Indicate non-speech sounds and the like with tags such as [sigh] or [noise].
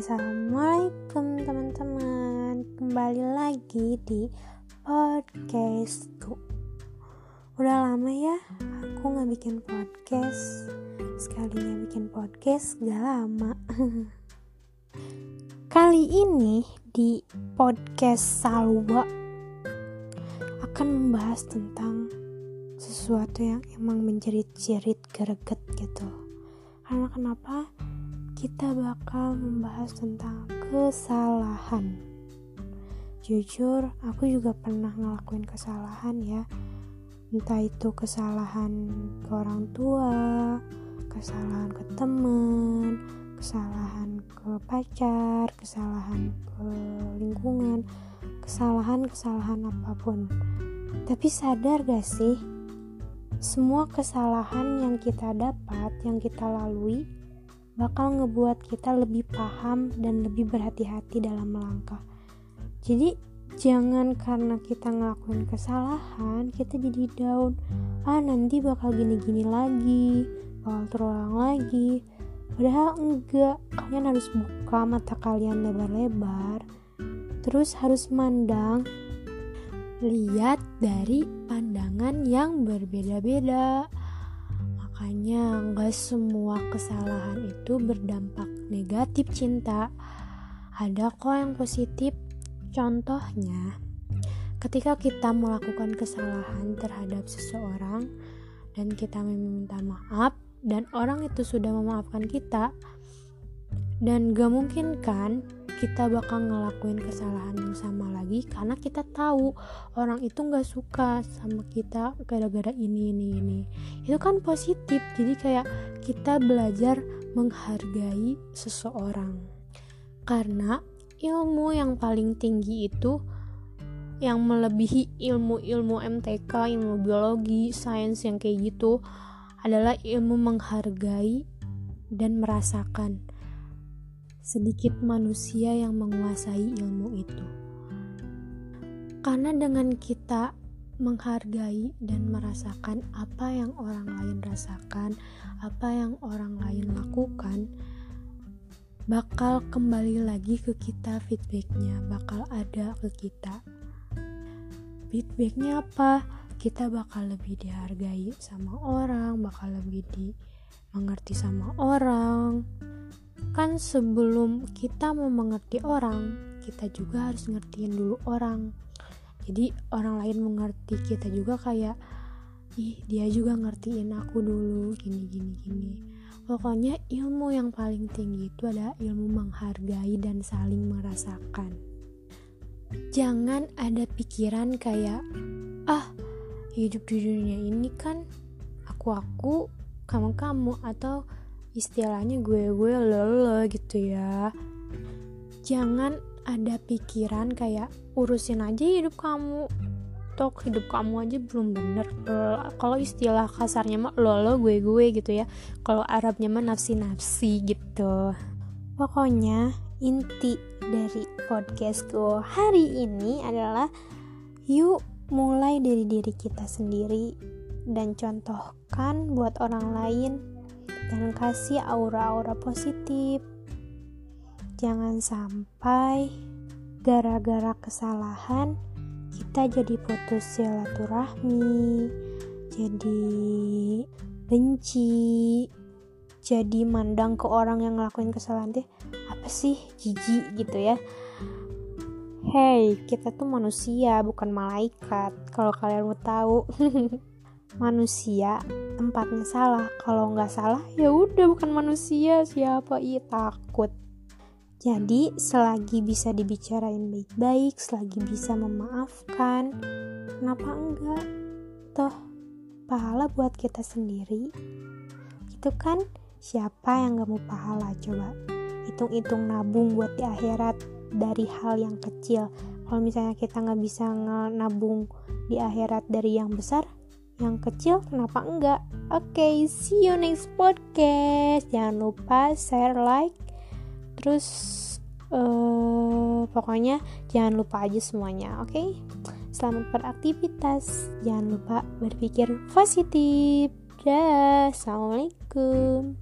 Assalamualaikum teman-teman Kembali lagi di podcastku Udah lama ya aku gak bikin podcast Sekalinya bikin podcast gak lama [laughs] Kali ini di podcast Salwa Akan membahas tentang sesuatu yang emang menjerit-jerit gereget gitu Karena kenapa? Kenapa? Kita bakal membahas tentang kesalahan. Jujur, aku juga pernah ngelakuin kesalahan ya. Entah itu kesalahan ke orang tua, kesalahan ke temen, kesalahan ke pacar, kesalahan ke lingkungan, kesalahan-kesalahan apa pun. Tapi sadar gak sih, semua kesalahan yang kita dapat, yang kita lalui, bakal ngebuat kita lebih paham dan lebih berhati-hati dalam melangkah. Jadi jangan karena kita ngelakuin kesalahan kita jadi down. Ah nanti bakal gini-gini lagi, bakal terulang lagi. Padahal enggak, kalian harus buka mata kalian lebar-lebar. Terus harus mandang lihat dari pandangan yang berbeda-beda Makanya nggak semua kesalahan itu berdampak negatif cinta. Ada kok yang positif. Contohnya, ketika kita melakukan kesalahan terhadap seseorang dan kita meminta maaf dan orang itu sudah memaafkan kita dan gak mungkin kan kita bakal ngelakuin kesalahan yang sama lagi karena kita tahu orang itu nggak suka sama kita gara-gara ini ini ini. Itu kan positif. Jadi kayak kita belajar menghargai seseorang. Karena ilmu yang paling tinggi itu yang melebihi ilmu-ilmu MTK, ilmu biologi, sains yang kayak gitu adalah ilmu menghargai dan merasakan sedikit manusia yang menguasai ilmu itu. Karena dengan kita menghargai dan merasakan apa yang orang lain rasakan, apa yang orang lain lakukan, bakal kembali lagi ke kita feedbacknya, bakal ada ke kita. Feedbacknya apa? Kita bakal lebih dihargai sama orang, bakal lebih dimengerti sama orang, kan sebelum kita mau mengerti orang kita juga harus ngertiin dulu orang. Jadi orang lain mengerti kita juga kayak ih dia juga ngertiin aku dulu gini gini gini. Pokoknya ilmu yang paling tinggi itu adalah ilmu menghargai dan saling merasakan. Jangan ada pikiran kayak ah hidup di dunia ini kan aku aku kamu kamu atau istilahnya gue gue lele gitu ya. Jangan ada pikiran kayak urusin aja hidup kamu. Tok hidup kamu aja belum bener. Kalau istilah kasarnya mah lolo gue gue gitu ya. Kalau Arabnya mah nafsi nafsi gitu. Pokoknya inti dari podcastku hari ini adalah yuk mulai dari diri kita sendiri dan contohkan buat orang lain dan kasih aura-aura positif. Jangan sampai gara-gara kesalahan kita jadi putus silaturahmi, jadi benci, jadi mandang ke orang yang ngelakuin kesalahan deh apa sih jijik gitu ya. Hey, kita tuh manusia bukan malaikat. Kalau kalian mau tahu. [laughs] manusia tempatnya salah. Kalau nggak salah ya udah bukan manusia. Siapa? Iya takut. Jadi selagi bisa dibicarain baik-baik selagi bisa memaafkan kenapa enggak? Toh pahala buat kita sendiri. Itu kan siapa yang gak mau pahala? Coba hitung-hitung nabung buat di akhirat dari hal yang kecil. Kalau misalnya kita nggak bisa nabung di akhirat dari yang besar yang kecil kenapa enggak? Oke okay, see you next podcast. Jangan lupa share like. Terus uh, pokoknya jangan lupa aja semuanya oke? Okay? selamat beraktivitas. Jangan lupa berpikir positif. Dah assalamualaikum